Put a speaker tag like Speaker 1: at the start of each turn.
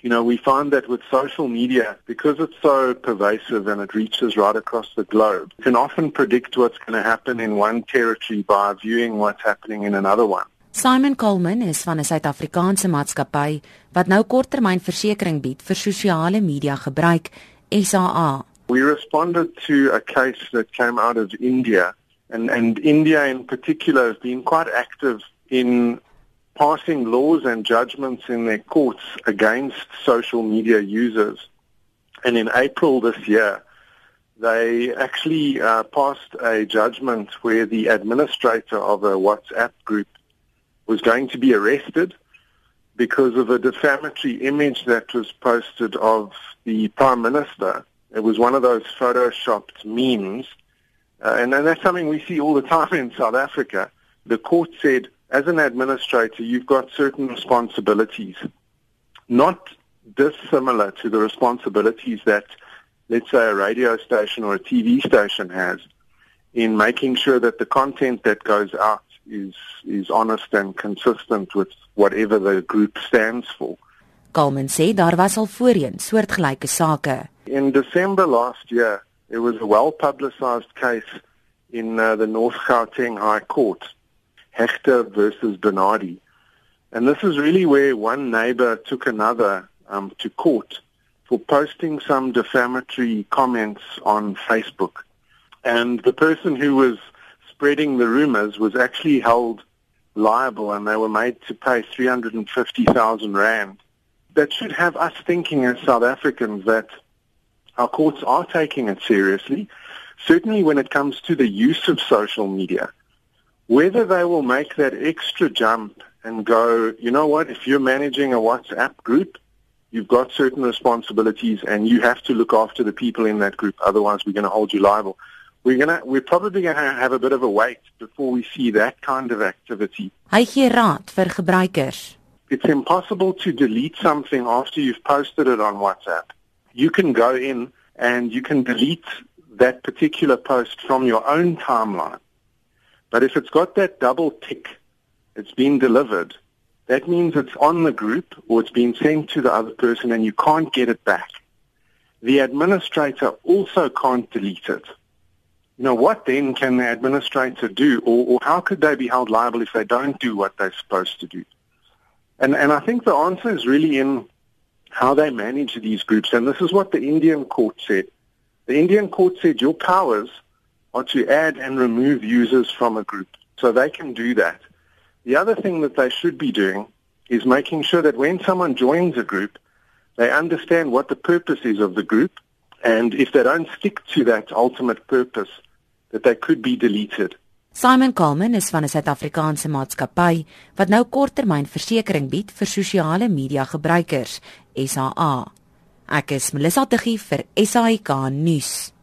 Speaker 1: You know, we find that with social media, because it's so pervasive and it reaches right across the globe, you can often predict what's going to happen in one territory by viewing what's happening in another one.
Speaker 2: Simon Coleman is van 'n Suid-Afrikaanse maatskappy wat nou korttermynversekering bied vir sosiale media gebruik, SAA.
Speaker 1: We responded to a case that came out of India and and India in particular has been quite active in passing laws and judgments in their courts against social media users. And in April this year, they actually uh, passed a judgment where the administrator of a WhatsApp group was going to be arrested because of a defamatory image that was posted of the prime minister. It was one of those photoshopped memes, uh, and, and that's something we see all the time in South Africa. The court said as an administrator, you've got certain responsibilities, not dissimilar to the responsibilities that, let's say, a radio station or a TV station has in making sure that the content that goes out is is honest and consistent with whatever the group stands for.
Speaker 2: Coleman sê daar was al voorheen soortgelyke sake.
Speaker 1: In December last year, there was a well-publicized case in uh, the North Gauteng High Court Hector versus Bernardi. And this is really where one neighbor took another um, to court for posting some defamatory comments on Facebook. And the person who was spreading the rumors was actually held liable and they were made to pay 350,000 rand. That should have us thinking as South Africans that our courts are taking it seriously, certainly when it comes to the use of social media. Whether they will make that extra jump and go, you know what, if you're managing a WhatsApp group, you've got certain responsibilities and you have to look after the people in that group, otherwise we're going to hold you liable. We're going to we're probably going to have a bit of a wait before we see that kind of activity.
Speaker 2: Hy gee raad vir gebruikers.
Speaker 1: It's impossible to delete something after you've posted it on WhatsApp. You can go in and you can delete that particular post from your own timeline. But if it's got that double tick, it's been delivered, that means it's on the group or it's been sent to the other person and you can't get it back. The administrator also can't delete it. Now, what then can the administrator do, or, or how could they be held liable if they don't do what they're supposed to do? And, and I think the answer is really in how they manage these groups. And this is what the Indian court said. The Indian court said your powers are to add and remove users from a group. So they can do that. The other thing that they should be doing is making sure that when someone joins a group, they understand what the purpose is of the group. And if they don't stick to that ultimate purpose, that they could be deleted.
Speaker 2: Simon Coleman is van 'n Suid-Afrikaanse maatskappy wat nou korttermynversekering bied vir sosiale media gebruikers, SAA. Ek is Melissa Tuggie vir SAK nuus.